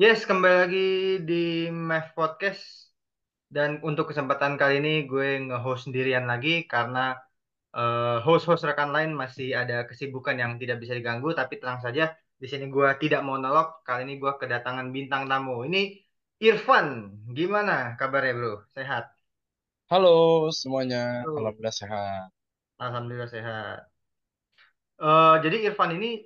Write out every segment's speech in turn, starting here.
Yes, kembali lagi di Mav Podcast dan untuk kesempatan kali ini gue nge-host sendirian lagi karena eh, host-host rekan lain masih ada kesibukan yang tidak bisa diganggu. Tapi tenang saja, di sini gue tidak monolog. Kali ini gue kedatangan bintang tamu. Ini Irfan, gimana kabarnya bro? Sehat? Halo semuanya, Tuh, alhamdulillah sehat. Alhamdulillah sehat. Eh, jadi Irfan ini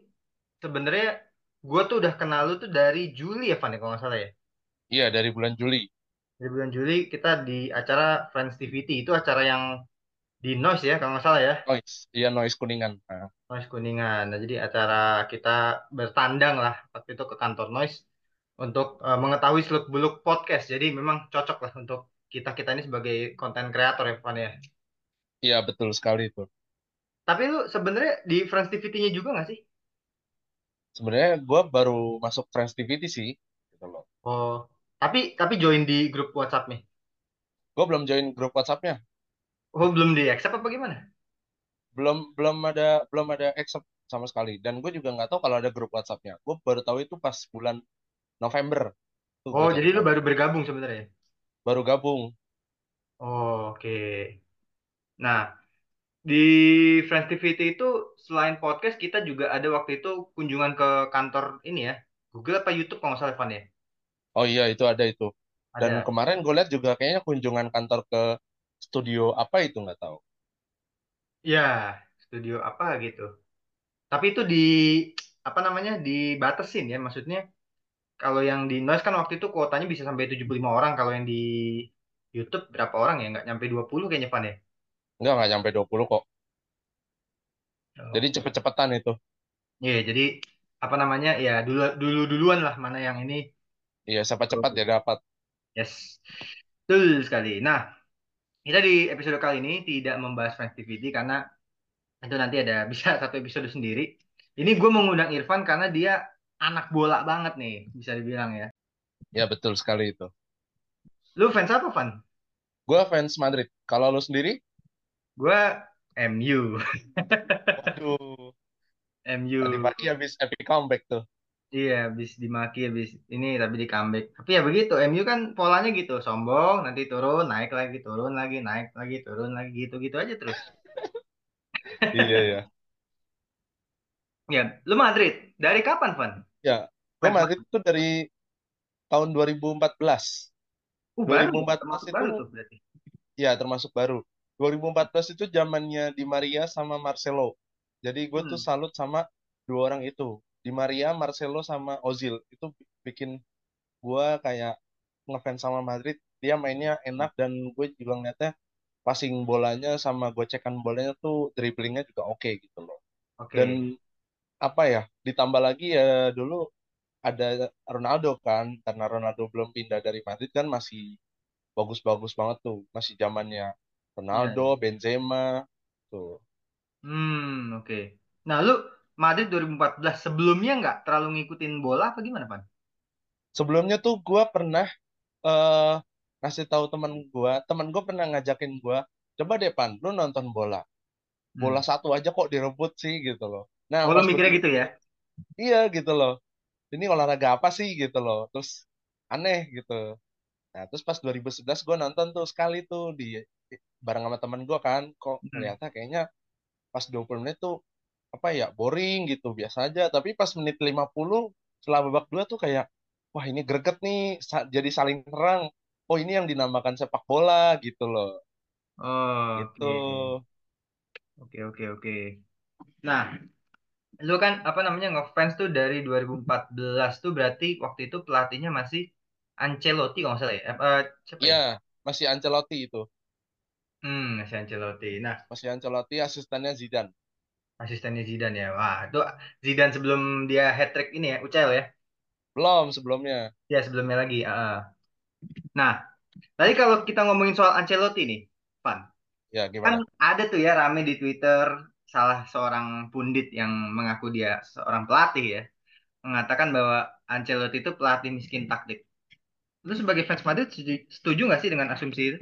sebenarnya gue tuh udah kenal lu tuh dari Juli ya, Van ya kalau nggak salah ya. Iya, dari bulan Juli. Di bulan Juli kita di acara Friends TVT itu acara yang di Noise ya kalau nggak salah ya Noise, iya Noise Kuningan. Nah, Noise Kuningan. Nah, jadi acara kita bertandang lah waktu itu ke kantor Noise untuk eh, mengetahui seluk-beluk podcast. Jadi memang cocok lah untuk kita kita ini sebagai konten kreator ya Van ya. iya betul sekali itu. Tapi lu sebenarnya di Friends TVT-nya juga nggak sih? Sebenarnya gue baru masuk Trans TVT sih, gitu loh. Oh, tapi tapi join di grup WhatsApp nih. Gue belum join grup WhatsApp-nya, Oh, belum di accept apa gimana? belum belum ada belum ada accept sama sekali. Dan gue juga nggak tahu kalau ada grup WhatsApp-nya. Gue baru tahu itu pas bulan November tuh Oh, jadi lu tahu. baru bergabung sebenarnya. Baru gabung. Oh, oke. Nah, Di Friends TVT itu selain podcast kita juga ada waktu itu kunjungan ke kantor ini ya. Google apa YouTube kalau nggak salah ya? Oh iya itu ada itu. Dan Ada. kemarin gue lihat juga kayaknya kunjungan kantor ke studio apa itu nggak tahu. Ya, studio apa gitu. Tapi itu di apa namanya? dibatasin ya. Maksudnya kalau yang di Noise kan waktu itu kuotanya bisa sampai 75 orang. Kalau yang di YouTube berapa orang ya? Nggak nyampe 20 kayaknya Van ya? Enggak nggak nyampe 20 kok. Jadi Oke. cepet-cepetan itu. Iya, jadi apa namanya? Ya dulu dulu duluan lah mana yang ini. Iya, siapa cepat ya dapat. Yes. Betul sekali. Nah, Kita di episode kali ini tidak membahas Festivity karena itu nanti ada bisa satu episode sendiri. Ini gue mengundang Irfan karena dia anak bola banget nih, bisa dibilang ya. Ya betul sekali itu. Lu fans apa, Van? Gue fans Madrid. Kalau lo sendiri? Gue MU. Waduh, tadi MU. pagi habis epic comeback tuh. Iya, habis dimaki, habis ini tapi di comeback. Tapi ya begitu, MU kan polanya gitu, sombong, nanti turun, naik lagi, turun lagi, naik lagi, turun lagi, gitu-gitu aja terus. Iya ya. Ya, lu Madrid. Dari kapan, Van? Ya, gue Madrid tuh dari tahun 2014. Uh, baru ya, 2014 termasuk itu baru tuh berarti. ya termasuk baru. 2014 itu zamannya Di Maria sama Marcelo. Jadi gue tuh Hmm, salut sama dua orang itu. Di Maria, Marcelo sama Ozil. Itu bikin gue kayak ngefans sama Madrid. Dia mainnya enak dan gue juga ngeliatnya passing bolanya sama gocekan bolanya tuh dribblingnya juga oke gitu loh. Dan oke. apa ya, ditambah lagi ya dulu ada Ronaldo kan, karena Ronaldo belum pindah dari Madrid kan masih bagus-bagus banget tuh, masih zamannya Iya, Ronaldo, Benzema tuh. Hmm, oke. Nah, lu Madrid 2014 sebelumnya nggak terlalu ngikutin bola apa gimana, Pan? Sebelumnya tuh gue pernah eh ngasih tahu teman gue, teman gue pernah ngajakin gue, coba deh Pan, lu nonton bola. Bola Hmm. satu aja kok direbut sih gitu loh. Nah Oh, lu mikirnya gitu ya? iya gitu loh. Ini olahraga apa sih gitu loh. Terus aneh gitu. Nah, terus pas 2011 gue nonton tuh sekali tuh di bareng sama temen gue kan, kok Hmm. ternyata kayaknya pas 20 menit tuh apa ya boring gitu biasa aja. Tapi pas menit 50 setelah babak dua tuh kayak wah ini greget nih sa- jadi saling serang. Oh ini yang dinamakan sepak bola gitu loh. Oh, Itu oke. Oke, oke, oke. Nah, lu kan apa namanya ngefans tuh dari 2014 tuh berarti waktu itu pelatihnya masih Ancelotti kalau nggak salah ya? Eh, siapa ya? ya masih Ancelotti itu. Hmm, masih Ancelotti. Nah, Masih Ancelotti asistennya Zidane. asistennya Zidane ya. Wah, itu Zidane sebelum dia hat trick ini ya, UCL ya? Belum sebelumnya. Ya, sebelumnya lagi. ah. Nah, Tadi kalau kita ngomongin soal Ancelotti nih, Pan, Ya kan gimana? ada tuh ya rame di Twitter salah seorang pundit yang mengaku dia seorang pelatih ya, mengatakan bahwa Ancelotti itu pelatih miskin taktik. Lu sebagai fans Madrid setuju, setuju nggak sih dengan asumsi itu?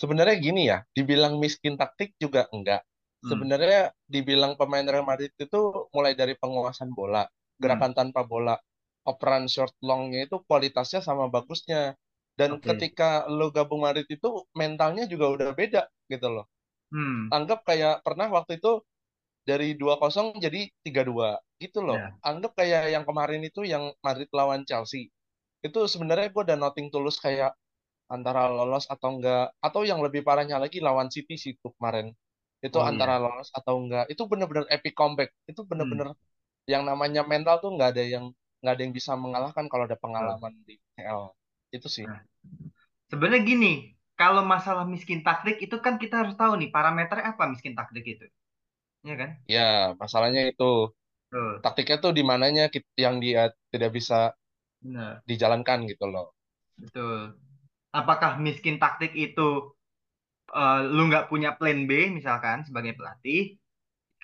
Sebenarnya gini ya, dibilang miskin taktik juga enggak. Hmm, Sebenarnya dibilang pemain Real Madrid itu mulai dari penguasaan bola, hmm, gerakan tanpa bola. operan short longnya itu kualitasnya sama bagusnya. Dan Oke. ketika lo gabung Madrid itu mentalnya juga udah beda gitu loh. Hmm. Anggap kayak pernah waktu itu dari dua kosong jadi tiga dua gitu loh. Ya. Anggap kayak yang kemarin itu yang Madrid lawan Chelsea. Itu sebenarnya gue udah noting tulus kayak antara lolos atau enggak. Atau yang lebih parahnya lagi lawan City sih itu kemarin. Itu Oh antara iya. lolos atau enggak. Itu bener-bener epic comeback. Itu Hmm. bener-bener yang namanya mental tuh nggak ada yang nggak ada yang bisa mengalahkan kalau ada pengalaman di PL. Itu sih. Nah, sebenarnya gini, kalau masalah miskin taktik itu kan kita harus tahu nih parameternya apa miskin taktik itu. Iya kan? Ya, masalahnya itu Betul. taktiknya tuh di mananya yang dia tidak bisa Benar. dijalankan gitu loh. Betul. Apakah miskin taktik itu eh, lu nggak punya plan B misalkan sebagai pelatih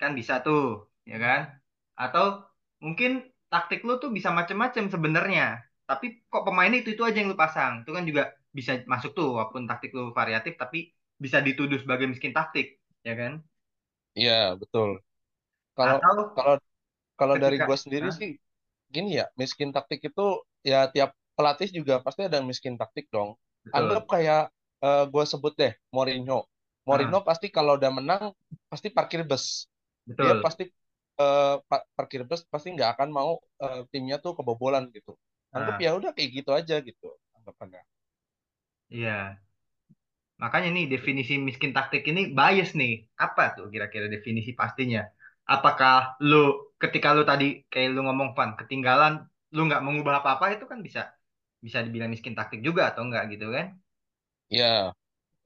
kan bisa tuh ya kan atau mungkin taktik lu tuh bisa macem-macem sebenarnya tapi kok pemainnya itu itu aja yang lu pasang itu kan juga bisa masuk tuh walaupun taktik lu variatif tapi bisa dituduh sebagai miskin taktik ya kan Iya, betul. Kalau atau kalau kalau dari gue sendiri Hah? sih gini ya, miskin taktik itu ya tiap pelatih juga pasti ada miskin taktik dong. Anggap betul kayak gue sebut deh Mourinho. Mourinho Ah, pasti kalau udah menang pasti parkir bus. Dia betul pasti eh, pa- parkir bus pasti nggak akan mau eh, timnya tuh kebobolan gitu. Anggap Ah, ya udah kayak gitu aja gitu anggapannya. iya Makanya nih definisi miskin taktik ini bias nih. Apa tuh kira-kira definisi pastinya? Apakah lu ketika lu tadi kayak lu ngomong Van ketinggalan lu nggak mengubah apa-apa itu kan bisa bisa dibilang miskin taktik juga atau enggak gitu kan? Iya,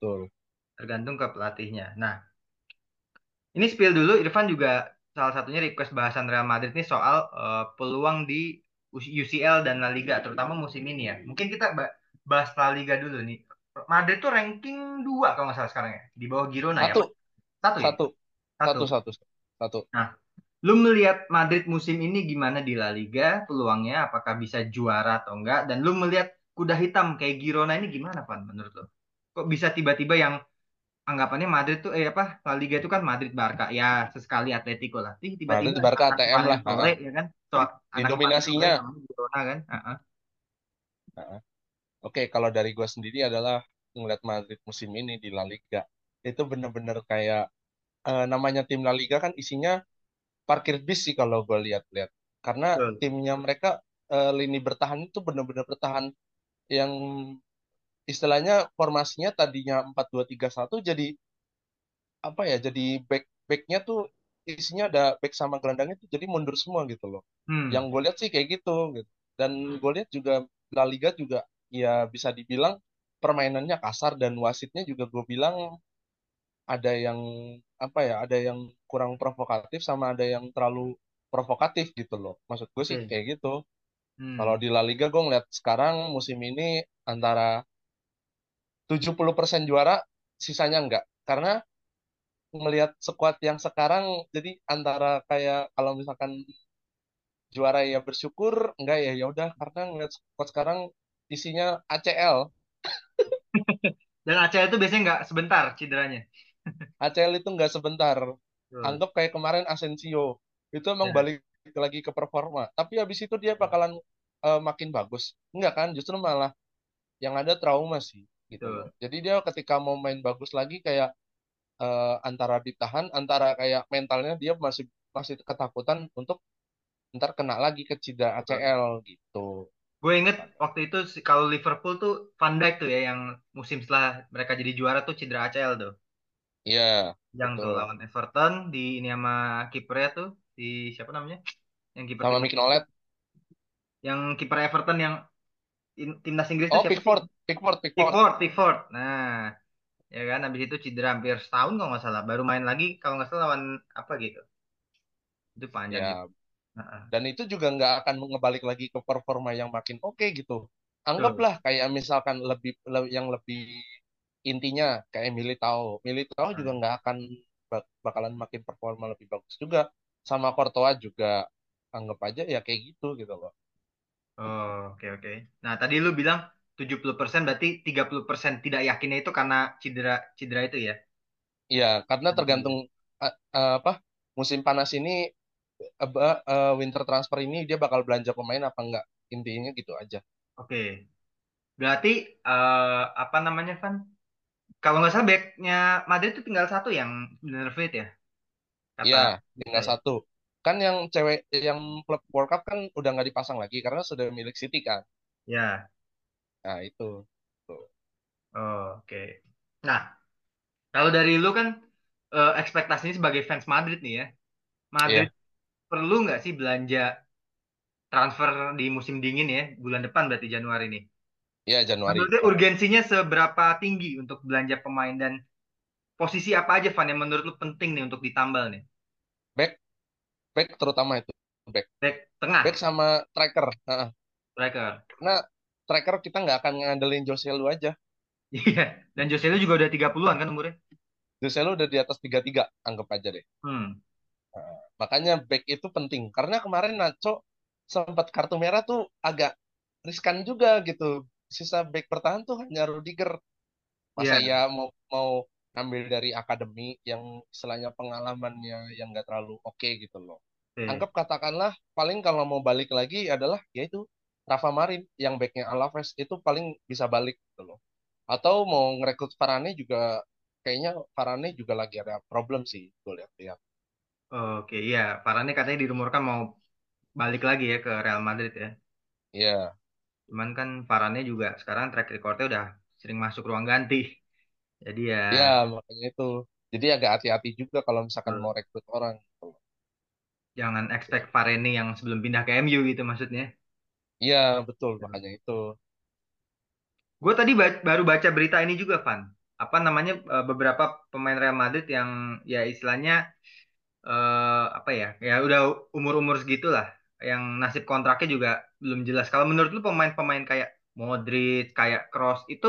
betul. Tergantung ke pelatihnya. Nah, ini spill dulu Irfan juga salah satunya request bahasan Real Madrid nih soal eh, peluang di UCL dan La Liga terutama musim ini ya. Mungkin kita ba- bahas La Liga dulu nih. Madrid tuh ranking 2 kalau nggak salah sekarang ya. Di bawah Girona ya. Satu, Satu ya? satu, Satu. satu, satu, satu. Nah, lu melihat Madrid musim ini gimana di La Liga peluangnya? Apakah bisa juara atau enggak? Dan lu melihat kuda hitam kayak Girona ini gimana, Pan, menurut lu? Kok bisa tiba-tiba yang anggapannya Madrid tuh, eh apa, La Liga itu kan Madrid Barca. Ya, sesekali Atletico lah. Tiba-tiba Madrid Barca ATM lah. Heeh. ya kan? So, namanya Girona kan? Heeh. Heeh. Oke, kalau dari gue sendiri adalah ngeliat Madrid musim ini di La Liga. Itu bener-bener kayak eh, namanya tim La Liga kan isinya parkir bis sih kalau gue lihat-lihat. Karena Betul. timnya mereka eh, lini bertahan itu bener-bener bertahan yang istilahnya formasinya tadinya empat dua tiga satu jadi apa ya? Jadi back backnya tuh isinya ada back sama gelandangnya tuh jadi mundur semua gitu loh. Yang Hmm, gue lihat sih kayak gitu gitu. Dan gue lihat juga La Liga juga ya bisa dibilang permainannya kasar dan wasitnya juga gue bilang ada yang apa ya? Ada yang kurang provokatif sama ada yang terlalu provokatif gitu loh. Maksud gue sih oke. kayak gitu. Kalau Hmm, di La Liga gue ngeliat sekarang musim ini antara 70% juara, sisanya enggak. Karena ngelihat skuad yang sekarang jadi antara kayak kalau misalkan juara ya bersyukur enggak ya ya udah karena ngelihat skuad sekarang isinya ACL Dan Aceh itu biasanya nggak sebentar cederanya. ACL itu enggak sebentar. Betul. anggap kayak kemarin Asensio. Itu emang Ya, balik lagi ke performa. Tapi habis itu dia bakalan eh, makin bagus. Enggak kan? Justru malah yang ada trauma sih gitu. Betul. jadi dia ketika mau main bagus lagi kayak eh, antara ditahan antara kayak mentalnya dia masih masih ketakutan untuk ntar kena lagi ke cedera. ACL gitu. Gue inget waktu itu kalau Liverpool tuh Van Dijk tuh ya yang musim setelah mereka jadi juara tuh cedera ACL tuh. Iya, Yang tuh betul. lawan Everton di ini sama kipernya tuh di siapa namanya? Yang kiper Sama Oled. yang kiper Everton yang in- timnas Inggris tuh Oh, siapa? Pickford, Pickford, Pickford. Pickford, Pickford. Nah, ya kan habis itu cedera hampir setahun kalau nggak salah. Baru main lagi kalau nggak salah lawan apa gitu. Itu panjang gitu. Ya, Heeh. dan itu juga nggak akan ngebalik lagi ke performa yang makin oke gitu. Betul. Anggaplah kayak misalkan lebih le- yang lebih intinya kayak Militao. Militao juga Nah, nggak akan bak- bakalan makin performa lebih bagus juga. Sama Courtois juga anggap aja ya kayak gitu gitu loh. Oh, oke oke. Nah, tadi lu bilang 70% berarti 30% tidak yakinnya itu karena cedera cedera itu ya. Iya, karena tergantung eh, eh, apa musim panas ini apa, eh, winter transfer ini dia bakal belanja pemain apa enggak. intinya gitu aja Oke. Berarti eh, apa namanya, Van? Kalau nggak salah backnya Madrid itu tinggal satu yang benar fit ya, kata Iya, tinggal ya. satu. Kan yang cewek, yang klub World Cup kan udah nggak dipasang lagi karena sudah milik City kan. Ya. Nah itu. Tuh. Oh, oke. Nah, kalau dari lu kan eh, ekspektasinya sebagai fans Madrid nih ya. Madrid Iya, perlu nggak sih belanja transfer di musim dingin ya, bulan depan berarti Januari nih. Iya Januari. Menurutnya urgensinya seberapa tinggi untuk belanja pemain dan posisi apa aja Van yang menurut lu penting nih untuk ditambal nih? Back, back terutama itu. Back, Back back tengah, sama striker. Heeh. striker. Karena striker kita nggak akan ngandelin Jose Lu aja. Iya. Dan Jose Lu juga udah 30-an kan umurnya? Jose Lu udah di atas 33, anggap aja deh. Hmm. Makanya back itu penting. Karena kemarin Nacho sempat kartu merah tuh agak riskan juga gitu. Sisa back bertahan tuh hanya Rudiger. Masa Iya, ya mau mau ngambil dari akademi yang istilahnya pengalamannya yang nggak terlalu oke gitu loh. oke. Anggap katakanlah paling kalau mau balik lagi adalah yaitu Rafa Marin yang backnya Alaves itu paling bisa balik gitu loh. Atau mau ngerekrut Varane juga kayaknya Varane juga lagi ada problem sih gue lihat-lihat. Oke, iya. Varane katanya dirumorkan mau balik lagi ya ke Real Madrid ya. Iya, Cuman kan Varane juga sekarang track recordnya udah sering masuk ruang ganti. Jadi ya iya makanya itu. Jadi agak hati-hati juga kalau misalkan mau rekrut orang. gitu jangan expect Varane yang sebelum pindah ke MU gitu maksudnya. Iya betul makanya itu. Gue tadi ba- baru baca berita ini juga, Van. Apa namanya eh, beberapa pemain Real Madrid yang ya istilahnya eh, apa ya, ya udah umur-umur segitulah, yang nasib kontraknya juga belum jelas. Kalau menurut lu pemain-pemain kayak Modric, kayak Kroos itu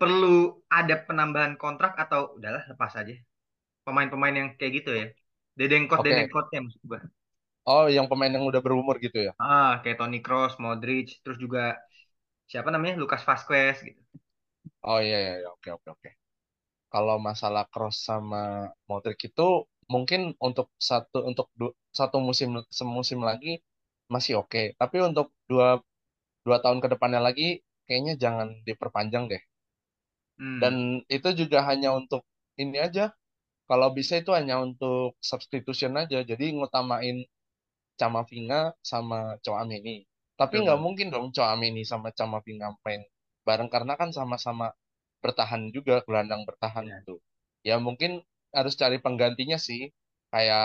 perlu ada penambahan kontrak atau udahlah lepas aja pemain-pemain yang kayak gitu ya. Dedengkot Oke. dedengkotnya maksud gue. Oh yang pemain yang udah berumur gitu ya. Ah, kayak Toni Kroos, Modric, terus juga siapa namanya Lucas Vazquez gitu. Oh iya iya iya. oke oke oke. Kalau masalah Cross sama Modric itu mungkin untuk satu untuk du- satu musim semusim lagi masih oke. Tapi untuk dua dua tahun ke depannya lagi kayaknya jangan diperpanjang deh. Dan Hmm, itu juga hanya untuk ini aja. Kalau bisa itu hanya untuk substitution aja. Jadi ngutamain Camavinga sama Tchouaméni. Tapi nggak betul. mungkin dong Tchouaméni sama Camavinga main bareng karena kan sama-sama bertahan juga, gelandang bertahan Ya. gitu. Ya mungkin harus cari penggantinya sih. Kayak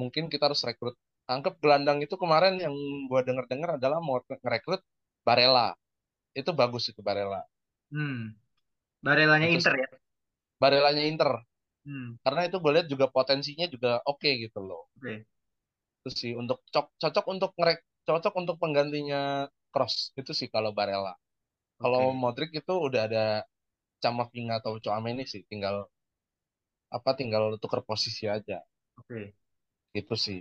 mungkin kita harus rekrut. Anggap gelandang itu kemarin yang gua denger-dengar adalah mau ngerekrut Barella. Itu bagus itu Barella. Hmm, Barelanya Itu Inter ya. Barellanya Inter. Hmm, Karena itu gue lihat juga potensinya juga oke gitu loh. oke. Itu sih untuk cocok cocok untuk ngerek cocok untuk penggantinya Cross itu sih kalau Barella. Kalau Oke. Modric itu udah ada Camavinga atau Tchouaméni sih, tinggal apa tinggal tuker posisi aja Oke. gitu sih.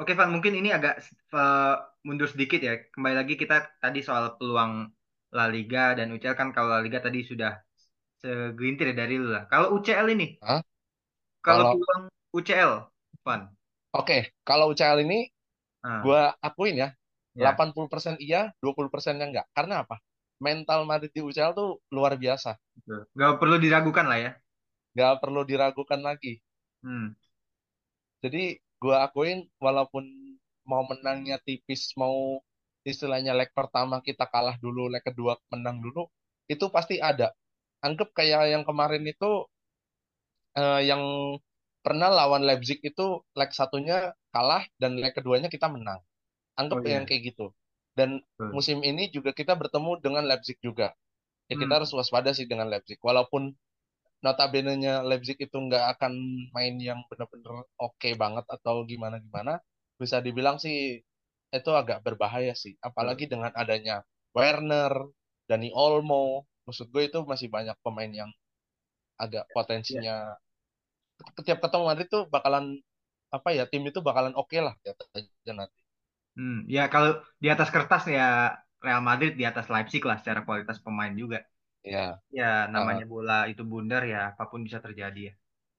Oke, Van, mungkin ini agak eh, mundur sedikit ya. Kembali lagi kita tadi soal peluang La Liga dan UCL kan kalau La Liga tadi sudah segelintir ya dari lu lah. Kalau UCL ini, Hah? kalau Kalau peluang UCL, Van. oke, kalau UCL ini Nah, gua akuin ya ya, 80% iya, 20%-nya enggak. Karena apa? Mental Madrid di UCL tuh luar biasa. betul. Nggak perlu diragukan lah ya. Nggak perlu diragukan lagi. Hmm, Jadi gua akuin walaupun mau menangnya tipis, mau istilahnya leg pertama kita kalah dulu, leg kedua menang dulu, itu pasti ada. Anggap kayak yang kemarin itu eh, yang pernah lawan Leipzig itu leg satunya kalah dan leg keduanya kita menang. Anggap oh yang iya, kayak gitu. Dan betul. musim ini juga kita bertemu dengan Leipzig juga. Ya kita Hmm, harus waspada sih dengan Leipzig. Walaupun notabene-nya Leipzig itu nggak akan main yang benar-benar oke banget atau gimana-gimana, bisa dibilang sih itu agak berbahaya sih. Apalagi betul. dengan adanya Werner, Dani Olmo, maksud gue itu masih banyak pemain yang agak Ya. potensinya setiap ketemu Madrid tuh bakalan apa ya tim itu bakalan oke lah ya aja nanti. Hmm, ya kalau di atas kertas ya Real Madrid di atas Leipzig lah secara kualitas pemain juga. Ya, Ya uh, namanya bola itu bundar ya apa pun bisa terjadi ya.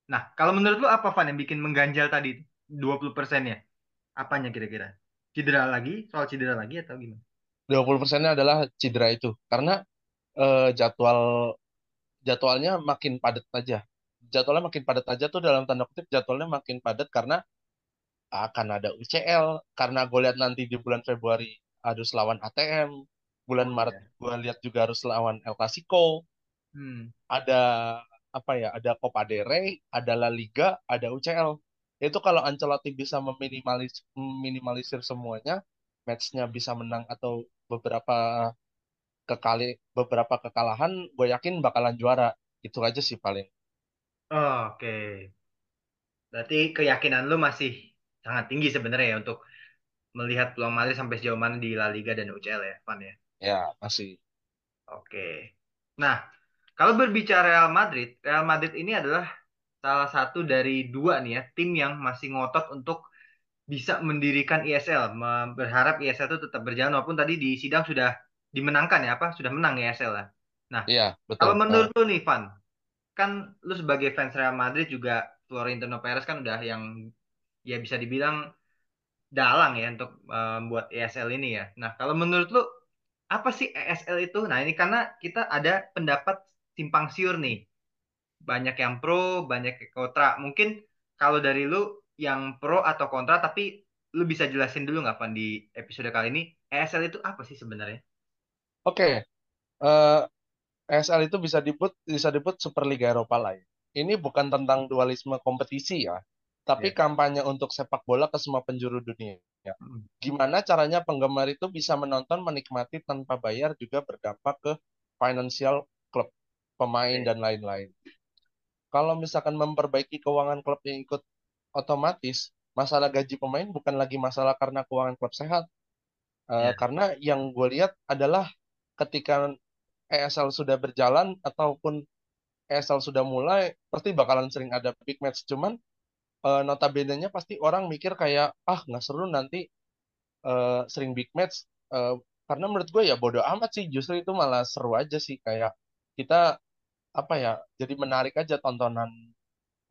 Nah, kalau menurut lu apa Van yang bikin mengganjal tadi 20% ya? Apanya kira-kira? Cedera lagi? Soal cedera lagi atau gimana? 20 persennya adalah cedera itu. Karena eh, jadwal jadwalnya makin padat aja. Jadwalnya makin padat aja tuh dalam tanda kutip jadwalnya makin padat karena akan ada UCL. Karena gue lihat nanti di bulan Februari harus lawan ATM. Bulan Oh Maret iya. gue lihat juga harus lawan El Clasico. Hmm. Ada apa ya? Ada Copa del Rey, ada La Liga, ada UCL. Itu kalau Ancelotti bisa meminimalis meminimalisir semuanya, matchnya bisa menang atau beberapa kekali beberapa kekalahan, gue yakin bakalan juara. Itu aja sih paling. Oh, Oke. Berarti keyakinan lu masih sangat tinggi sebenarnya ya untuk melihat peluang Madrid sampai sejauh mana di La Liga dan UCL ya, Van ya. Ya, masih. Oke. Nah, kalau berbicara Real Madrid, Real Madrid ini adalah salah satu dari dua nih ya tim yang masih ngotot untuk bisa mendirikan ISL, berharap ISL itu tetap berjalan walaupun tadi di sidang sudah dimenangkan ya apa sudah menang ISL lah. Nah, Iya, betul. kalau menurut lu nih Van, kan lu sebagai fans Real Madrid juga Florentino Perez kan udah yang ya bisa dibilang dalang ya untuk eh, membuat ESL ini ya. Nah, kalau menurut lu apa sih ESL itu? Nah, ini karena kita ada pendapat simpang siur nih. Banyak yang pro, banyak yang kontra. Mungkin kalau dari lu yang pro atau kontra, tapi lu bisa jelasin dulu nggak, Van, di episode kali ini, ESL itu apa sih sebenarnya? Oke, eh, ESL itu bisa disebut bisa disebut Superliga Eropa lah ya. Ini bukan tentang dualisme kompetisi ya, tapi Ya. kampanye untuk sepak bola ke semua penjuru dunia. Ya. Hmm. Gimana caranya penggemar itu bisa menonton, menikmati tanpa bayar juga berdampak ke financial klub, pemain dan lain-lain. Kalau misalkan memperbaiki keuangan klub yang ikut otomatis, masalah gaji pemain bukan lagi masalah karena keuangan klub sehat, Eh, Ya. karena yang gue lihat adalah ketika ESL sudah berjalan ataupun ESL sudah mulai, pasti bakalan sering ada big match. Cuman eh, notabene-nya pasti orang mikir kayak, ah nggak seru nanti eh, sering big match. Eh, karena menurut gue ya bodo amat sih, justru itu malah seru aja sih. Kayak kita, apa ya, jadi menarik aja tontonan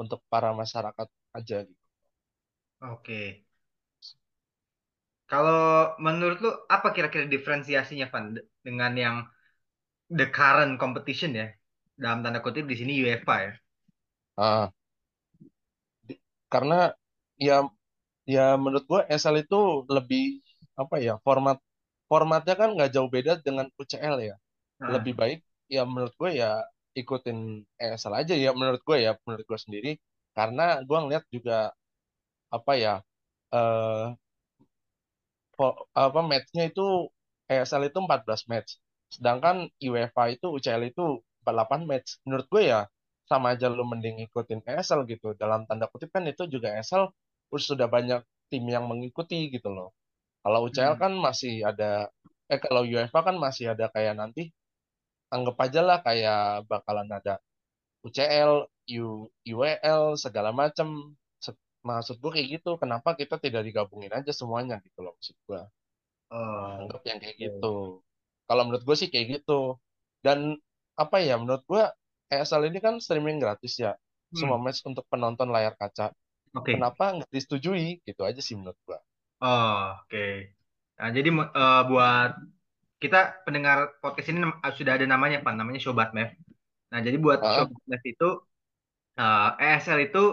untuk para masyarakat aja gitu. Oke. Kalau menurut lu apa kira-kira diferensiasinya, Van, de- dengan yang the current competition ya? Dalam tanda kutip di sini UEFA ya. Ah, di- karena ya ya menurut gue ESL itu lebih apa ya format formatnya kan nggak jauh beda dengan UCL ya. Nah, lebih baik ya menurut gue ya ikutin ESL aja ya menurut gue ya menurut gue sendiri. Karena gue ngeliat juga apa ya eh fo- apa matchnya itu ESL itu 14 match. Sedangkan UEFA itu UCL itu 48 match. Menurut gue ya sama aja lu mending ikutin ESL gitu dalam tanda kutip kan itu juga ESL sudah banyak tim yang mengikuti gitu loh Kalau UCL hmm. kan masih ada, eh kalau UEFA kan masih ada kayak nanti, anggap aja lah kayak bakalan ada UCL, U, UEL, segala macam. Maksud gue kayak gitu, kenapa kita tidak digabungin aja semuanya gitu loh maksud gue. Oh, Anggap yang kayak gitu. Kalau menurut gue sih kayak gitu. Dan apa ya, menurut gue ESL ini kan streaming gratis ya. Semua Hmm. match untuk penonton layar kaca. Oke. Kenapa nggak disetujui? Gitu aja sih menurut gue. Oh, oke. Nah, jadi eh, buat kita pendengar podcast ini sudah ada namanya, Pak. Namanya Sobat Mev. Nah, jadi buat Ah, Sobat Mev itu eh, ESL itu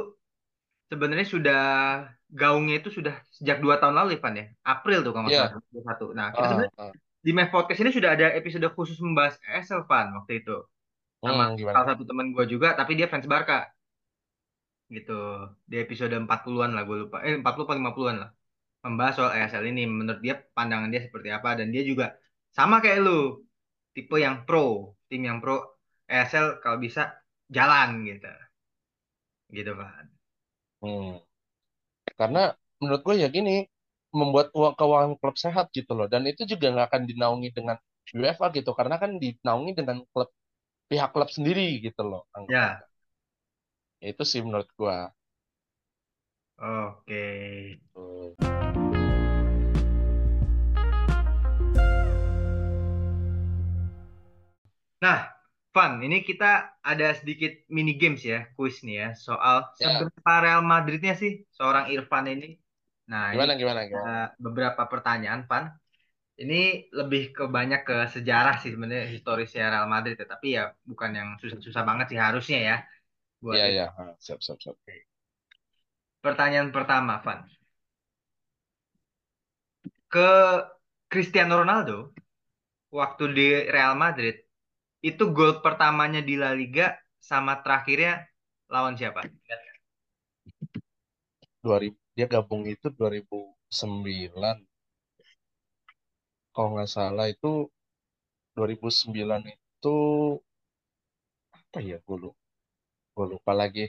sebenarnya sudah gaungnya itu sudah sejak dua tahun lalu, Pan ya. April tuh kalau nggak salah 21. Nah, kita ah, sebenarnya ah. di Mev Podcast ini sudah ada episode khusus membahas ESL, Pan, waktu itu. Sama Hmm, gimana? salah satu teman gue juga, tapi dia fans Barca gitu. Di episode 40-an lah gue lupa. Eh, 40 atau 50-an lah. Membahas soal ESL ini. Menurut dia pandangan dia seperti apa. Dan dia juga sama kayak lu. Tipe yang pro. Tim yang pro ESL kalau bisa jalan gitu. Gitu, Pak. Hmm. Karena menurut gue ya gini, membuat uang keuangan klub sehat gitu loh. Dan itu juga nggak akan dinaungi dengan UEFA gitu. Karena kan dinaungi dengan klub pihak klub sendiri gitu loh. Ya, Ya, itu sih menurut gue. oke. Nah, Van, ini kita ada sedikit mini games ya, kuis nih ya, soal Ya, seberapa Real Madridnya sih seorang Irfan ini. Nah, ini gimana gimana ada gimana. beberapa pertanyaan, Van. Ini lebih ke banyak ke sejarah sih sebenarnya historisnya Real Madrid ya. Tapi ya bukan yang susah-susah banget sih harusnya ya buat iya. Ah, siap, siap, siap. Pertanyaan pertama, Van. Ke Cristiano Ronaldo waktu di Real Madrid itu gol pertamanya di La Liga sama terakhirnya lawan siapa? Ingat nggak? 2000, dia gabung itu 2009. Kalau nggak salah itu 2009 itu apa ya? Gue lupa, gue lupa lagi.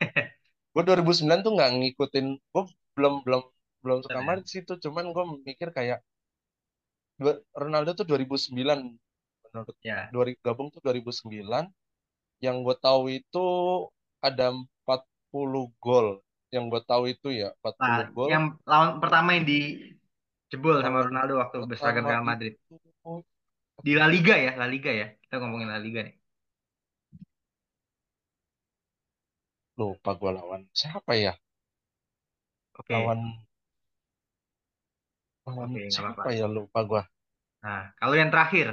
Gue 2009 tuh nggak ngikutin, gue belum belum belum suka ya. Madrid sih itu, cuman gue mikir kayak Ronaldo tuh 2009 menurut Ya. 2000 gabung tuh 2009. Yang gue tahu itu ada 40 gol. Yang gue tahu itu ya empat Nah, puluh gol. yang lawan pertama yang dijebol sama Ronaldo waktu berseragam Real Madrid. Di La Liga ya, La Liga ya. Kita ngomongin La Liga nih. lupa gue lawan siapa ya? Oke, Lawan lawan oke, nggak apa-apa. siapa ya lupa gue. Nah, kalau yang terakhir,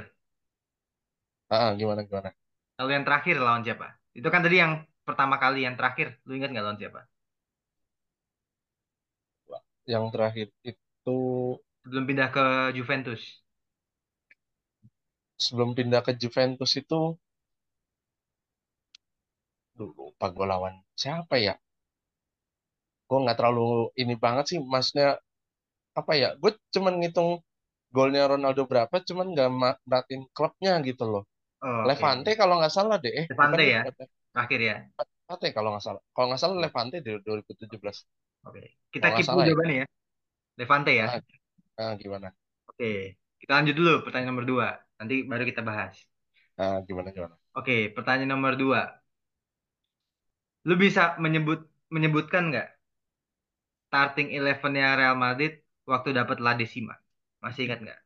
Ah, gimana gimana? kalau yang terakhir lawan siapa? Itu kan tadi yang pertama kali, yang terakhir. Lu ingat nggak lawan siapa? Yang terakhir itu Sebelum pindah ke Juventus. sebelum pindah ke Juventus itu Duh, lupa gue lawan siapa ya? Gue nggak terlalu ini banget sih, maksudnya apa ya? Gue cuman ngitung golnya Ronaldo berapa, cuman nggak merhatiin klubnya gitu loh. Oh. Levante kalau nggak salah deh, eh bukan Levante ya, bukan terakhir ya. Levante kalau nggak salah. Kalau nggak salah. Levante di 2017. Oke. Kita Kalau nggak keep dulu ya. jawabannya ya. Levante ya. Ah, ah, gimana? Oke. Kita lanjut dulu pertanyaan nomor dua. Nanti baru kita bahas. Ah, gimana gimana? Oke, pertanyaan nomor dua. Lu bisa menyebut menyebutkan nggak starting elevennya Real Madrid waktu dapat La Decima? Masih ingat nggak?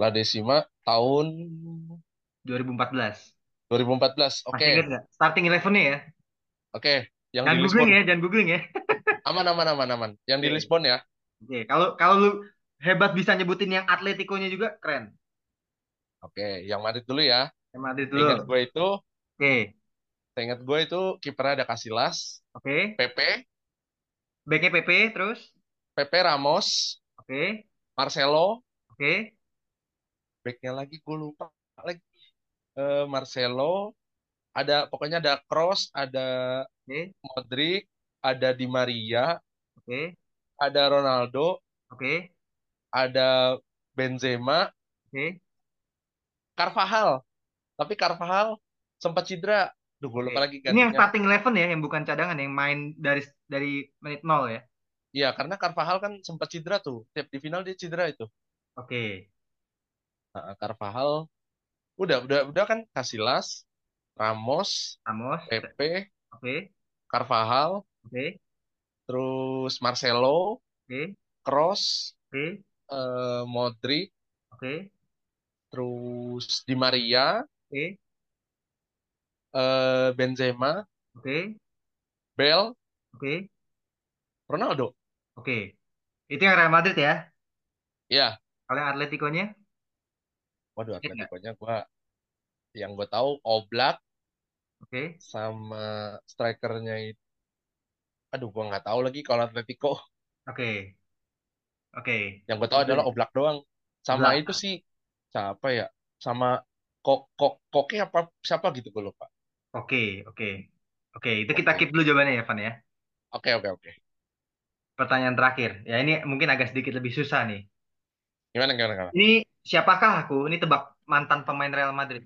La Decima tahun 2014. 2014. Masih Oke, ingat nggak? Starting elevennya ya. oke. Yang di Jangan googling Lisbon. ya, jangan googling ya. Aman aman aman aman. Yang di Oke. Lisbon ya. Oke, kalau kalau lu hebat bisa nyebutin yang Atletico-nya juga keren. Oke, yang Madrid dulu ya. Yang Madrid Ingat dulu. gue itu, Oke. ingat gue itu kipernya ada Casillas, Oke. Pepe, Backnya PP terus. Pepe Ramos, Oke. Marcelo, Oke. backnya lagi gue lupa lagi. Eh, Marcelo, ada pokoknya ada Kroos, ada Oke. Modric, ada Di Maria, Oke. ada Ronaldo, Oke. Ada Benzema, Oke. Carvajal. Tapi Carvajal sempat cedera. Duh, gue lupa lagi Ini yang starting eleven ya, yang bukan cadangan, yang main dari dari menit nol ya. Iya, karena Carvajal kan sempat cedera tuh. Tiap di final dia cedera itu. Oke. Nah, Carvajal udah udah udah kan Casillas, Ramos, Ramos. Pepe, Oke. Carvajal, Oke. terus Marcelo, Oke. Kroos, Oke. Eh, Modric, Oke. terus Di Maria, Oke. eh, Benzema, Oke. Bale, Oke. Ronaldo. Oke. Itu yang Real Madrid ya. Ya, Kalau yang Atletico-nya, waduh? Atletico-nya gua yang gue tahu Oblak Oke. sama strikernya itu aduh gua nggak tahu lagi kalau Atletico Oke. Oke. yang gue tahu adalah. Oblak doang sama Oblak. itu sih siapa ya sama kok kok koke apa siapa gitu gue lupa Oke. Oke. Oke. Itu kita keep dulu jawabannya ya, Van ya. oke oke oke Pertanyaan terakhir. Ya ini mungkin agak sedikit lebih susah nih. gimana gimana gimana Ini siapakah aku? Ini tebak mantan pemain Real Madrid.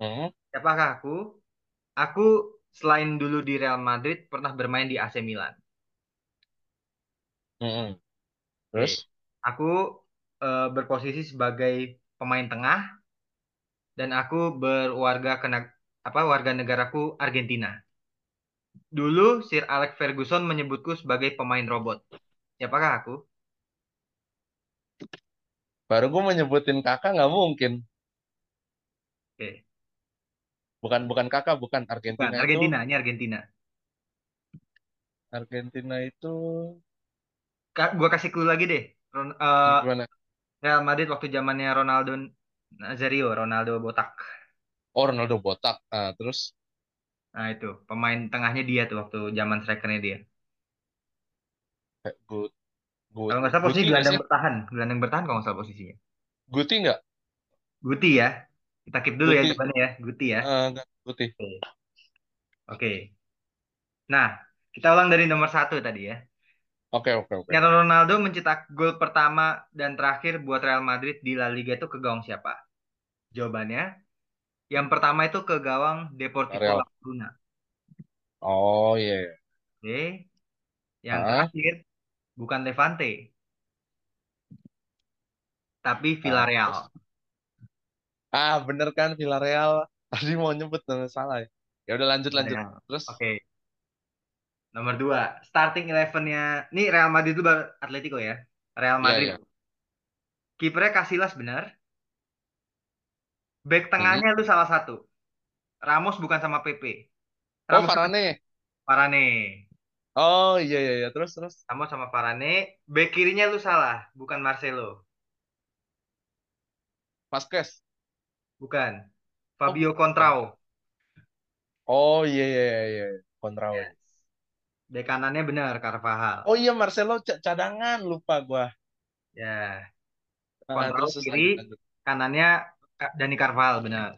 hmm, Siapakah aku? Aku selain dulu di Real Madrid pernah bermain di AC Milan. hmm, hmm. Terus Aku eh, berposisi sebagai pemain tengah dan aku berwarga kena apa warga negaraku Argentina. Dulu Sir Alex Ferguson menyebutku sebagai pemain robot. Siapakah aku? baru gue menyebutin kakak nggak mungkin Oke. bukan bukan kakak bukan Bukan, Argentina itu Argentina, ini Argentina. Argentina itu Gua kasih clue lagi deh. Ron- eh, Gimana? Real Madrid waktu zamannya Ronaldo Nazario, Ronaldo botak. Oh, Ronaldo botak. Ah, terus Nah itu pemain tengahnya dia tuh waktu zaman strikernya dia. kayak Gut, Gut, Kalau nggak salah posisi Guti nggak gelandang sih? bertahan, gelandang bertahan kalau nggak salah posisinya. Guti nggak? Guti ya. Kita keep dulu ya Guti, jawabannya ya, Guti ya. nggak, Guti. Oke. Oke. Nah, kita ulang dari nomor satu tadi ya. Oke, oke, oke. Cristiano Ronaldo mencetak gol pertama dan terakhir buat Real Madrid di La Liga itu ke gawang siapa? Jawabannya, yang pertama itu ke gawang Deportivo La. Coruna. Oh iya. iya. Oke. Yang Ah, terakhir bukan Levante, tapi ah, Villarreal. Ah, bener kan Villarreal. Tadi mau nyebut nama salah ya. Ya udah lanjut lanjut. Villarreal. Terus, Oke. Nomor dua, starting elevennya, ini Real Madrid itu baru Atletico ya. Real ya Madrid. ya. Kipernya Casillas benar. Back Hmm. tengahnya lu salah satu. Ramos bukan sama PP. Oh, Ramos sama Varane. Varane. Oh iya iya iya. Terus terus. Ramos sama Varane. Back kirinya lu salah, bukan Marcelo. Vasquez. Bukan. Oh, Fabio bukan. Contrao. Oh iya iya iya. iya. Contrao. Yes. Back kanannya benar, Carvajal. Oh iya Marcelo ca- cadangan lupa gua. Ya, Ah, Contrao terus kiri, lanjut lanjut. kanannya Ka- Dani Carvajal benar.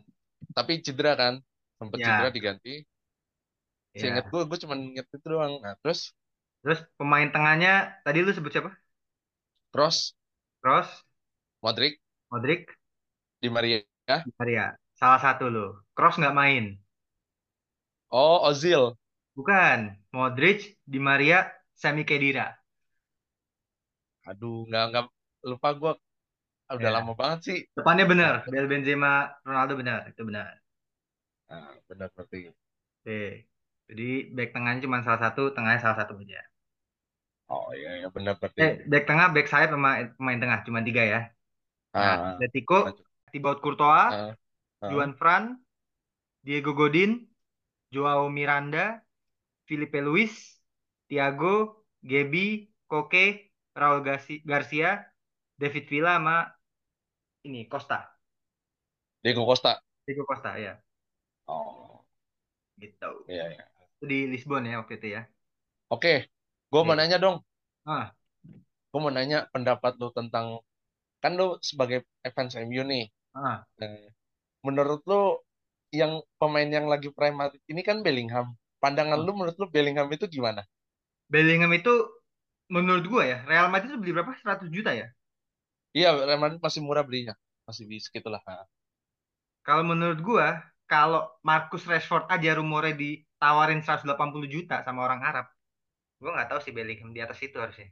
Tapi cedera kan? Sempet cedera Ya, diganti. Seingat ya. gue, gue cuma inget itu doang. Nah, terus Terus pemain tengahnya tadi lu sebut siapa? Cross, Kroos, Modric, Modric, Di Maria. Di Maria. Salah satu lo. Kroos nggak main. Oh, Ozil. Bukan. Modric, Di Maria, Sami Khedira. Aduh, nggak nggak lupa gue. Udah Ya. lama banget sih. Depannya benar. Bel Benzema, Ronaldo benar. Itu benar. nah, benar berarti. Oke. Jadi back tengahnya cuma salah satu, tengahnya salah satu aja. Oh iya, iya benar berarti. Eh, back tengah, back sayap sama pemain tengah cuma tiga ya. Nah, Ah, Atletico, lanjut. Thibaut Courtois, Ah, ah. Juan Fran, Diego Godin, Joao Miranda, Filipe Luis, Thiago, Gaby, Koke, Raul Garci- Garcia, David Villa sama ini Costa. Diego Costa. Diego Costa ya, Oh, gitu. iya iya. Itu di Lisbon ya waktu itu ya. Oke, gue mau nanya dong. Ah, Gue mau nanya pendapat lu tentang kan lu sebagai fans MU nih. ah, Nah, menurut lu yang pemain yang lagi prime ini kan Bellingham. Pandangan ah. lu menurut lu Bellingham itu gimana? Bellingham itu menurut gua ya, Real Madrid itu beli berapa? 100 juta ya. Iya, Real Madrid masih murah belinya. Masih bisa gitulah. Kalau menurut gua, kalau Marcus Rashford aja rumornya ditawarin 180 juta sama orang Arab, gua nggak tahu sih Bellingham di atas itu harusnya.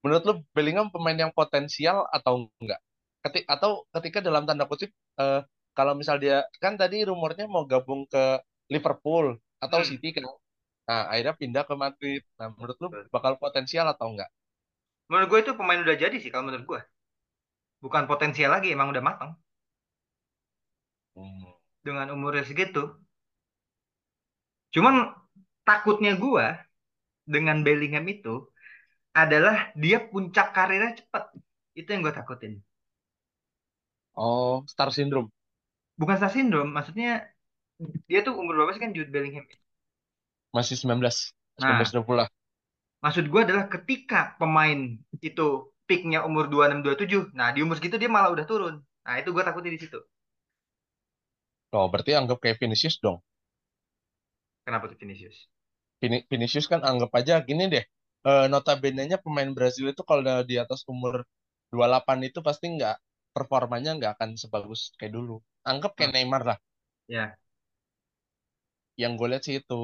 Menurut lu Bellingham pemain yang potensial atau enggak? Ketik atau ketika dalam tanda kutip eh, kalau misal dia kan tadi rumornya mau gabung ke Liverpool atau Hmm. City kan. Nah, akhirnya pindah ke Madrid. Nah, menurut lu bakal potensial atau enggak? Menurut gue itu pemain udah jadi sih kalau menurut gue. Bukan potensial lagi, emang udah matang. Hmm. Dengan umurnya segitu. Cuman takutnya gue dengan Bellingham itu adalah dia puncak karirnya cepat. Itu yang gue takutin. Oh, star syndrome. Bukan star syndrome, maksudnya dia tuh umur berapa sih kan Jude Bellingham? Masih 19, Nah, 19-20 lah. maksud gue adalah ketika pemain itu peaknya umur 26-27, nah di umur segitu dia malah udah turun. Nah, itu gue takutin di situ. Oh, berarti anggap kayak Vinicius dong. Kenapa tuh Vinicius? Vini- Vinicius kan anggap aja gini deh. Eh, notabene-nya pemain Brazil itu kalau di atas umur 28 itu pasti nggak performanya nggak akan sebagus kayak dulu. Anggap kayak Hmm, Neymar lah. ya, Yang gue lihat sih itu.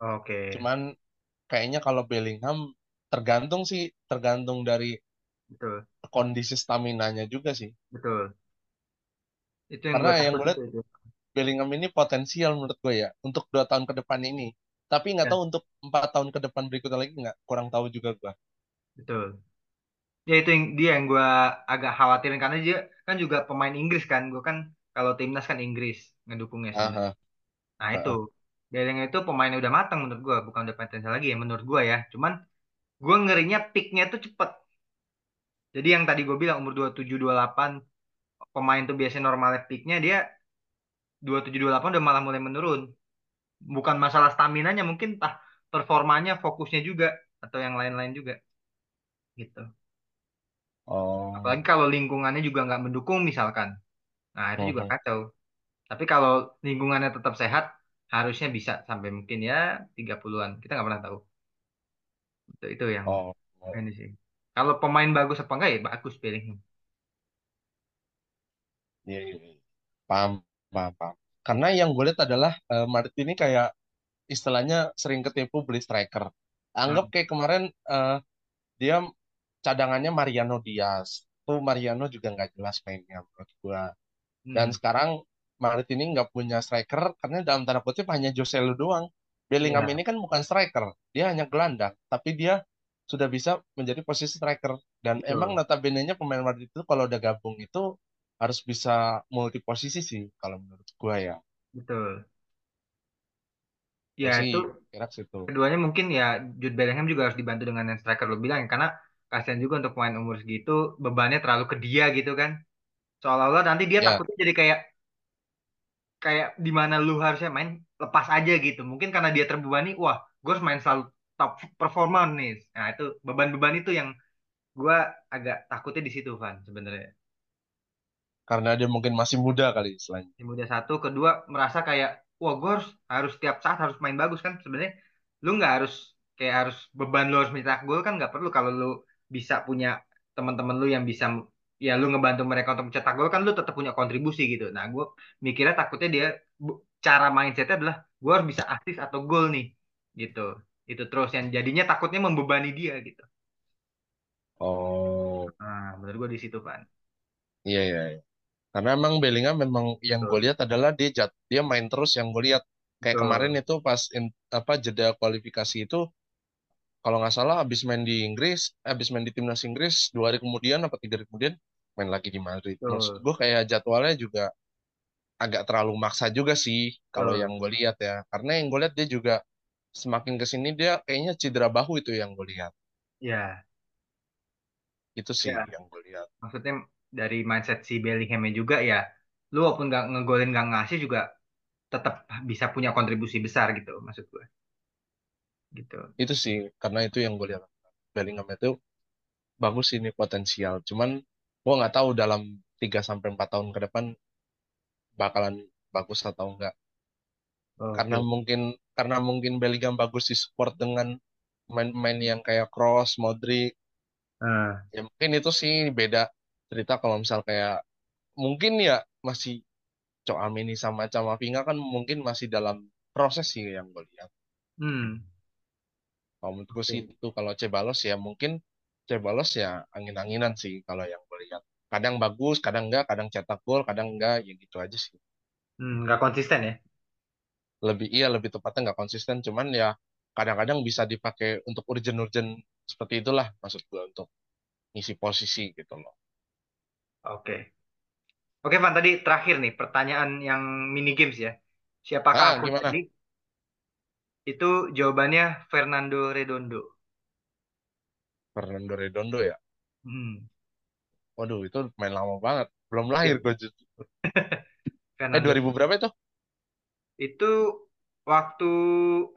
oke. Cuman kayaknya kalau Bellingham tergantung sih, tergantung dari Betul, kondisi stamina-nya juga sih. betul. Itu yang Karena gue yang gue lihat itu. Bellingham ini potensial menurut gue ya untuk dua tahun ke depan ini. Tapi nggak Ya, tahu untuk empat tahun ke depan berikutnya lagi nggak kurang tahu juga gue. betul. Ya itu yang dia yang gue agak khawatirin karena dia kan juga pemain Inggris kan. Gue kan kalau timnas kan Inggris ngedukungnya sebenarnya. Aha, Nah itu aha. Bellingham itu pemainnya udah matang menurut gue, bukan udah potensial lagi ya menurut gue ya. Cuman gue ngerinya peaknya tuh cepet. Jadi yang tadi gue bilang umur dua puluh tujuh dua puluh delapan pemain tuh biasanya normalnya peaknya dia dua puluh tujuh dua puluh delapan udah malah mulai menurun. Bukan masalah stamina-nya mungkin tah performanya, fokusnya juga atau yang lain-lain juga gitu. Oh, Apalagi kalau lingkungannya juga nggak mendukung misalkan. Nah, itu juga kacau. Tapi kalau lingkungannya tetap sehat, harusnya bisa sampai mungkin ya 30-an. Kita nggak pernah tahu. Itu, itu yang Oh, ini sih. Kalau pemain bagus apa enggak ya bagus Bellingham. iya, iya, iya. Paham, paham, paham. Karena yang gue lihat adalah eh, Madrid ini kayak istilahnya sering ketipu beli striker. Anggap Hmm. kayak kemarin eh, dia cadangannya Mariano Diaz. Tuh Mariano juga nggak jelas mainnya menurut gua. Dan Hmm. sekarang Madrid ini nggak punya striker karena dalam tanda kutip hanya Joselu doang. Bellingham Ya, ini kan bukan striker, dia hanya gelandang, tapi dia sudah bisa menjadi posisi striker. Dan emang betul. notabene-nya pemain Madrid itu kalau udah gabung itu harus bisa multi posisi sih kalau menurut gua ya. Betul. Ya, Gue sih itu keduanya mungkin ya Jude Bellingham juga harus dibantu dengan yang striker lo bilang ya. Karena kasihan juga untuk pemain umur segitu bebannya terlalu ke dia gitu kan. Seolah-olah nanti dia Ya, takutnya jadi kayak kayak di mana lu harusnya main lepas aja gitu. Mungkin karena dia terbebani, wah, gue harus main selalu top performa nih. Nah, itu beban-beban itu yang gue agak takutnya di situ, Van, sebenarnya. karena dia mungkin masih muda kali istilahnya. Tim udah satu, kedua merasa kayak, wah, gue harus harus tiap saat harus main bagus kan. Sebenarnya lu nggak harus kayak harus beban lu harus mencetak gol kan nggak perlu kalau lu bisa punya teman-teman lu yang bisa ya lu ngebantu mereka untuk mencetak gol kan lu tetap punya kontribusi gitu. Nah, gue mikirnya takutnya dia cara mindsetnya adalah gue harus bisa assist atau gol nih gitu. Itu terus yang jadinya takutnya membebani dia gitu. Oh, Nah, menurut gue di situ Van. iya iya. iya. Karena emang Bellingham memang yang gue lihat adalah dia jat, dia main terus yang gue lihat kayak kemarin betul, itu pas in- apa jeda kualifikasi itu kalau nggak salah habis main di Inggris, habis main di timnas Inggris dua hari kemudian apa tiga hari kemudian main lagi di Madrid. Maksud betul, gue kayak jadwalnya juga agak terlalu maksa juga sih kalau yang gue lihat ya. Karena yang gue lihat dia juga semakin ke sini dia kayaknya cedera bahu itu yang gue lihat. Ya, Itu sih ya. yang gue lihat. Maksudnya dari mindset si Bellinghamnya juga ya, lu walaupun nggak ngegolin nggak ngasih juga tetap bisa punya kontribusi besar gitu maksud gue. Gitu. Itu sih karena itu yang gue lihat. Bellingham itu bagus ini potensial. Cuman gua nggak tahu dalam 3 sampai 4 tahun ke depan bakalan bagus atau enggak. Karena Oke. mungkin karena mungkin Bellingham bagus di support dengan pemain-pemain yang kayak Kroos, Modric. Nah, Ya mungkin itu sih beda cerita kalau misal kayak mungkin ya masih Tchouaméni sama Camavinga kan mungkin masih dalam proses sih yang gue lihat. hmm. Kalau menurutku sih Oke. itu kalau Cebalos ya mungkin Cebalos ya angin-anginan sih kalau yang gue lihat. Kadang bagus, kadang enggak, kadang cetak gol, kadang enggak, ya gitu aja sih. Hmm, nggak konsisten ya. Lebih iya, lebih tepatnya nggak konsisten, cuman ya kadang-kadang bisa dipakai untuk urgent-urgent seperti itulah maksud gue untuk ngisi posisi gitu loh. Oke. Oke, Van, tadi terakhir nih pertanyaan yang mini games ya. Siapakah Ah, aku gimana? tadi? Itu jawabannya Fernando Redondo. Fernando Redondo ya? Hmm. Waduh, itu main lama banget. Belum lahir gue. jujur. Eh, Fernando 2000 berapa itu? Itu waktu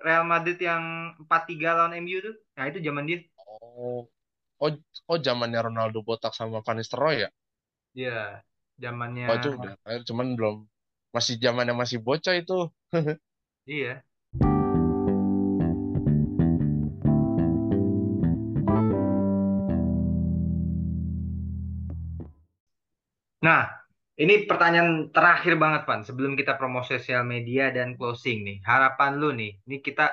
Real Madrid yang empat tiga lawan MU tuh. Nah, itu zaman dia. Oh, oh, oh zamannya Ronaldo botak sama Van Nistelrooy ya? Iya, zamannya Oh, itu udah cuman belum masih zamannya masih bocah itu. iya. Nah, ini pertanyaan terakhir banget, Pan. Sebelum kita promo sosial media dan closing nih. Harapan lu nih. Ini kita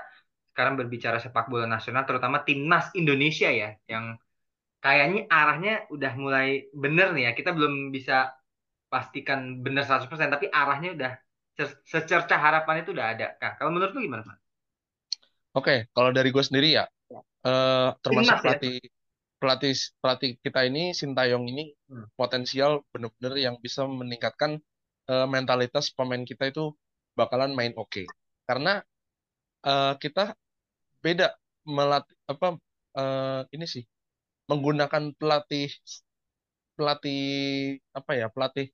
sekarang berbicara sepak bola nasional, terutama timnas Indonesia ya, yang kayaknya arahnya udah mulai bener nih ya. Kita belum bisa pastikan bener 100%, tapi arahnya udah se- secerca harapan itu udah ada. Nah, kalau menurut lu gimana, Pan? Oke, kalau dari gue sendiri ya, eh, termasuk Timnas ya. Pelatih pelatih kita ini Sintayong ini Hmm. potensial bener-bener yang bisa meningkatkan eh, mentalitas pemain kita itu bakalan main oke. Karena eh, kita beda melatih apa eh, ini sih menggunakan pelatih pelatih apa ya pelatih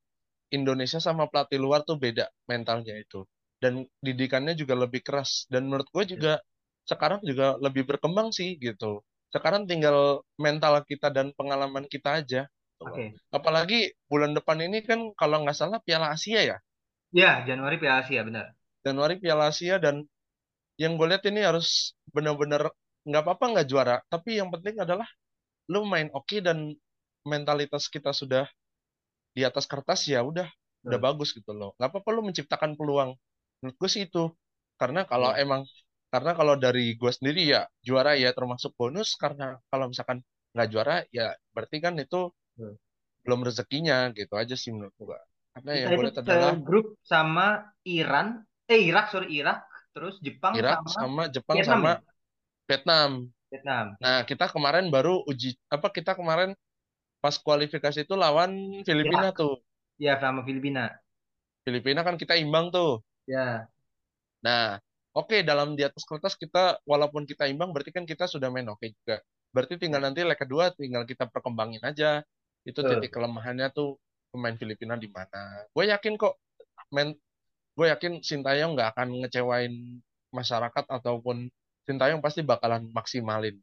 Indonesia sama pelatih luar tuh beda mentalnya itu dan didikannya juga lebih keras dan menurut gue juga sekarang juga lebih berkembang sih gitu sekarang tinggal mental kita dan pengalaman kita aja. Oke. apalagi bulan depan ini kan kalau nggak salah Piala Asia ya Ya, Januari Piala Asia benar. Januari Piala Asia dan yang gue lihat ini harus benar-benar nggak apa-apa nggak juara tapi yang penting adalah lu main oke dan mentalitas kita sudah di atas kertas ya udah udah bagus gitu loh nggak apa-apa lu menciptakan peluang menurut gue sih itu karena kalau Iya. emang karena kalau dari gue sendiri ya juara ya termasuk bonus karena kalau misalkan nggak juara ya berarti kan itu Betul. belum rezekinya gitu aja sih menurut gue karena Kita yang gue itu lihat adalah segrup sama Iran, eh Irak sorry Irak, terus Jepang Irak sama sama Jepang Vietnam sama ya. Vietnam Vietnam. nah kita kemarin baru uji apa kita kemarin pas kualifikasi itu lawan Filipina Irak. tuh Ya sama Filipina. Filipina kan kita imbang tuh Ya, Nah, oke dalam di atas kertas kita walaupun kita imbang berarti kan kita sudah main oke juga. Berarti tinggal ya, nanti leg kedua tinggal kita perkembangin aja. Itu titik kelemahannya tuh pemain Filipina di mana. Gue yakin kok men gue yakin Sintayong nggak akan ngecewain masyarakat ataupun Sintayong pasti bakalan maksimalin.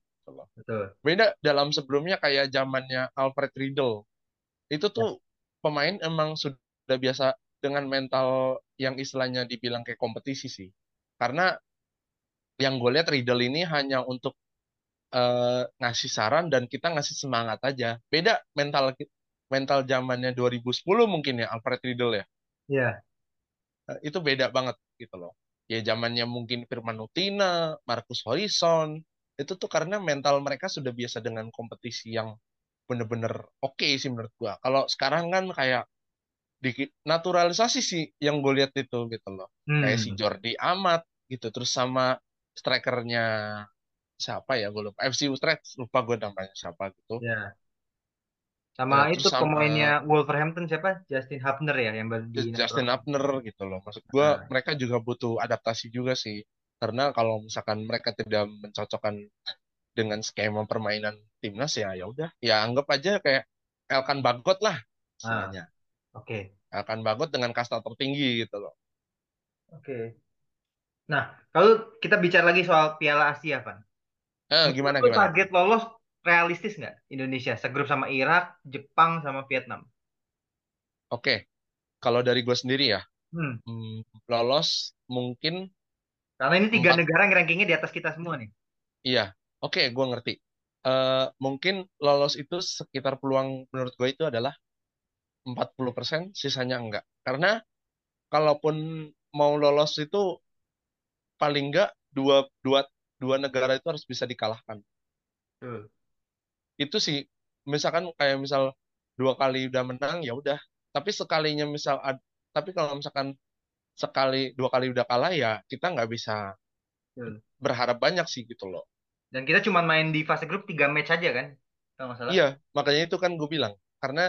Betul. Beda dalam sebelumnya kayak zamannya Alfred Riedel. Itu Ya, tuh pemain emang sudah biasa dengan mental yang istilahnya dibilang kayak kompetisi sih. Karena yang gue lihat Riddle ini hanya untuk eh, ngasih saran dan kita ngasih semangat aja. Beda mental mental zamannya 2010 mungkin ya Alfred Riddle ya. ya, Eh, Itu beda banget gitu loh. Ya zamannya mungkin Firman Utina, Marcus Horizon, itu tuh karena mental mereka sudah biasa dengan kompetisi yang bener-bener oke sih menurut gua. Kalau sekarang kan kayak dikit naturalisasi sih yang gue lihat itu gitu loh. Kayak si hmm, Jordi Amat gitu. Terus sama strikernya siapa ya gue lupa. FC Utrecht lupa gue namanya siapa gitu. ya. Sama Eh, itu terus pemainnya sama Wolverhampton siapa? Justin Hubner ya yang baru Justin. Abner gitu loh. Maksud gue Nah, mereka juga butuh adaptasi juga sih. Karena kalau misalkan mereka tidak mencocokkan dengan skema permainan timnas ya ya udah ya anggap aja kayak Elkan Bagot lah ah, istilahnya. oke, Elkan Bagot dengan kasta tertinggi gitu loh. oke. Nah, kalau kita bicara lagi soal Piala Asia, Van. Eh gimana gimana? target lolos realistis nggak Indonesia? Segrup sama Irak, Jepang, sama Vietnam. Oke, kalau dari gue sendiri ya Hmm. hmm, lolos mungkin Karena ini tiga empat negara yang rankingnya di atas kita semua nih. iya oke gue ngerti Eh, mungkin lolos itu sekitar peluang menurut gue itu adalah 40% sisanya enggak karena kalaupun mau lolos itu paling enggak dua dua dua negara itu harus bisa dikalahkan itu sih misalkan kayak misal dua kali udah menang ya udah tapi sekalinya misal ad- tapi kalau misalkan sekali dua kali udah kalah ya kita nggak bisa berharap banyak sih gitu loh Dan kita cuma main di fase grup tiga match aja kan? Kalau nggak salah. Iya, makanya itu kan gue bilang. Karena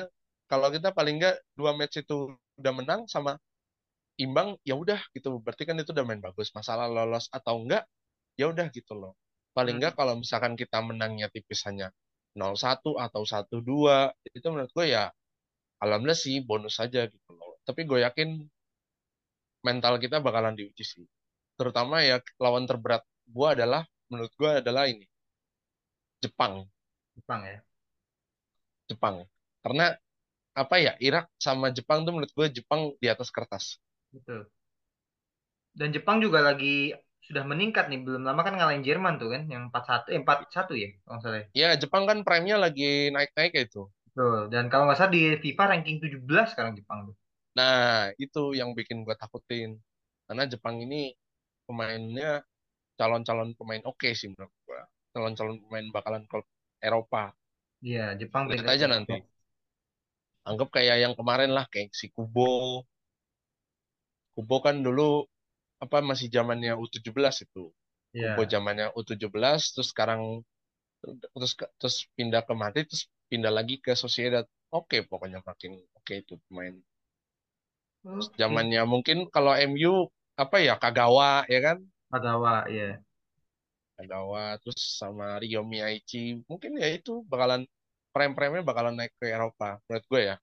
kalau kita paling nggak dua match itu udah menang sama imbang, ya udah gitu. Berarti kan itu udah main bagus. Masalah lolos atau enggak, ya udah gitu loh. Paling Hmm. nggak kalau misalkan kita menangnya tipis hanya 0-1 atau 1-2, itu menurut gue ya alhamdulillah sih bonus saja gitu loh. Tapi gue yakin mental kita bakalan diuji sih. Terutama ya lawan terberat gue adalah, menurut gue adalah ini, Jepang. Jepang ya. Jepang. Karena apa ya Irak sama Jepang tuh menurut gue Jepang di atas kertas. Betul. Dan Jepang juga lagi sudah meningkat nih. Belum lama kan ngalahin Jerman tuh kan. Yang 4-1. Eh, 4-1 ya. Kalau nggak salah. ya. Ya Jepang kan prime-nya lagi naik-naik itu. Betul. Dan kalau nggak salah di FIFA ranking 17 sekarang Jepang tuh. Nah itu yang bikin gue takutin. Karena Jepang ini pemainnya calon-calon pemain oke sih menurut gue. Calon-calon pemain bakalan ke Eropa. Iya, Jepang Lihat aja nanti. Anggap kayak yang kemarin lah kayak si Kubo. Kubo kan dulu apa masih zamannya U17 itu. Kubo Iya. zamannya U17 terus sekarang terus terus pindah ke Madrid terus pindah lagi ke Sociedad. Oke pokoknya makin oke itu pemain. Terus zamannya mungkin kalau MU apa ya Kagawa ya kan? Kagawa, iya. Kagawa terus sama Rio Miyaichi mungkin ya itu bakalan prime-prime-nya bakalan naik ke Eropa menurut gue ya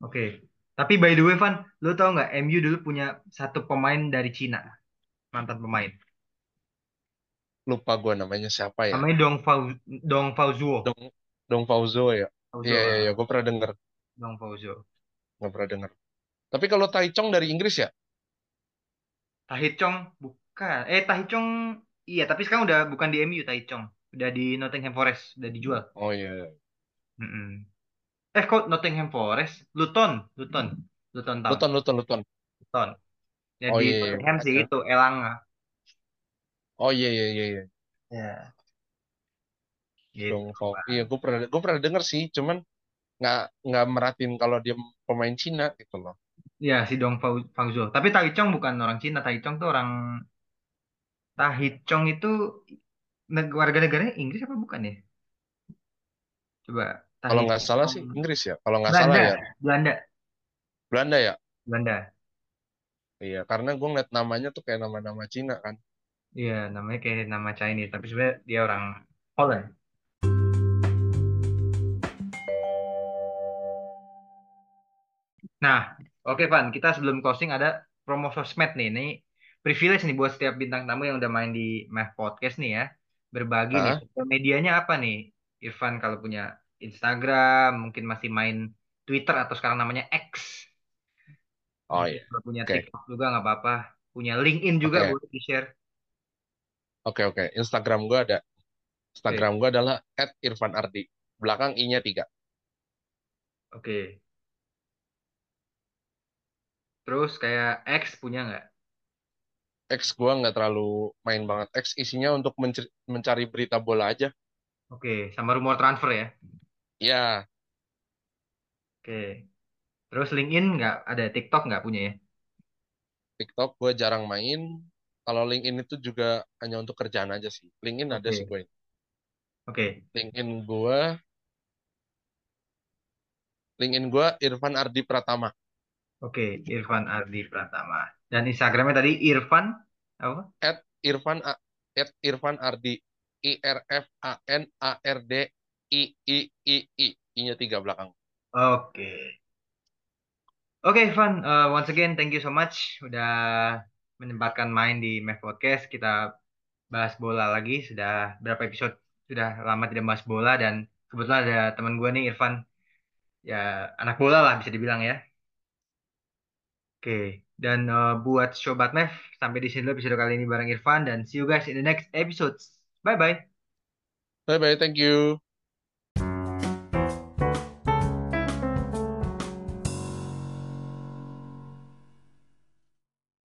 Oke. Tapi by the way, Van, lu tau nggak MU dulu punya satu pemain dari Cina, mantan pemain. lupa gue namanya siapa ya Namanya Dong Fau Dong Fauzuo. Dong Dong Fauzo ya iya iya iya ah, gue pernah denger Dong Fauzo. gue pernah denger tapi kalau Tai Chong dari Inggris ya Tahithong bukan. Eh Tahithong iya, tapi sekarang udah bukan di MU Tahithong. Udah di Nottingham Forest, udah dijual. oh iya iya. Mm-mm. Eh kok Nottingham Forest? Luton, Luton. Luton Town. Luton Luton Luton Luton. Ya oh di iya iya Nottingham sih itu Elanga. oh iya iya iya iya Ya, Dong gitu. Fau iya gue pernah gue pernah denger sih cuman nggak nggak merhatiin kalau dia pemain Cina gitu loh Ya, si Dong Fau- Fauzo. Tapi Taichung bukan orang Cina. Taichung tuh orang Tahithong itu warga negaranya Inggris apa bukan ya? Coba kalau nggak salah sih Inggris ya kalau nggak salah ya Belanda, Belanda ya Belanda. iya karena gue ngeliat namanya tuh kayak nama-nama Cina kan Iya, namanya kayak nama Chinese, tapi sebenarnya dia orang Holland. Nah, oke Van, kita sebelum closing ada promo sosmed nih. Ini privilege nih buat setiap bintang tamu yang udah main di Math Podcast nih ya. Berbagi nih, ah sosial medianya apa nih? Irfan kalau punya Instagram, mungkin masih main Twitter atau sekarang namanya X. oh Mungkin iya kalau punya oke TikTok juga nggak apa-apa. Punya LinkedIn juga oke boleh di-share. oke oke Instagram gue ada Instagram gue adalah @irfanardi belakang i-nya tiga oke. Terus kayak X punya nggak? X gue nggak terlalu main banget X isinya untuk mencari berita bola aja Oke, sama rumor transfer ya. Ya Oke. Terus LinkedIn nggak ada TikTok nggak punya ya? TikTok gue jarang main kalau LinkedIn itu juga hanya untuk kerjaan aja sih LinkedIn ada sih gue oke, LinkedIn gue LinkedIn gue Irfan Ardi Pratama oke. Irfan Ardi Pratama. Dan Instagramnya tadi Irfan apa? at Irfan A- at Irfan Ardi I R F A N A R D I I I I I-nya tiga belakang Oke. Oke, Irfan. Uh, once again, thank you so much udah menyempatkan main di Mac Podcast. Kita bahas bola lagi. Sudah berapa episode? Sudah lama tidak bahas bola dan kebetulan ada teman gue nih, Irfan. Ya, anak bola lah bisa dibilang ya. Oke, dan eh, buat Sobat Mev, sampai di sini dulu episode kali ini bareng Irfan dan see you guys in the next episodes. Bye-bye. bye bye thank you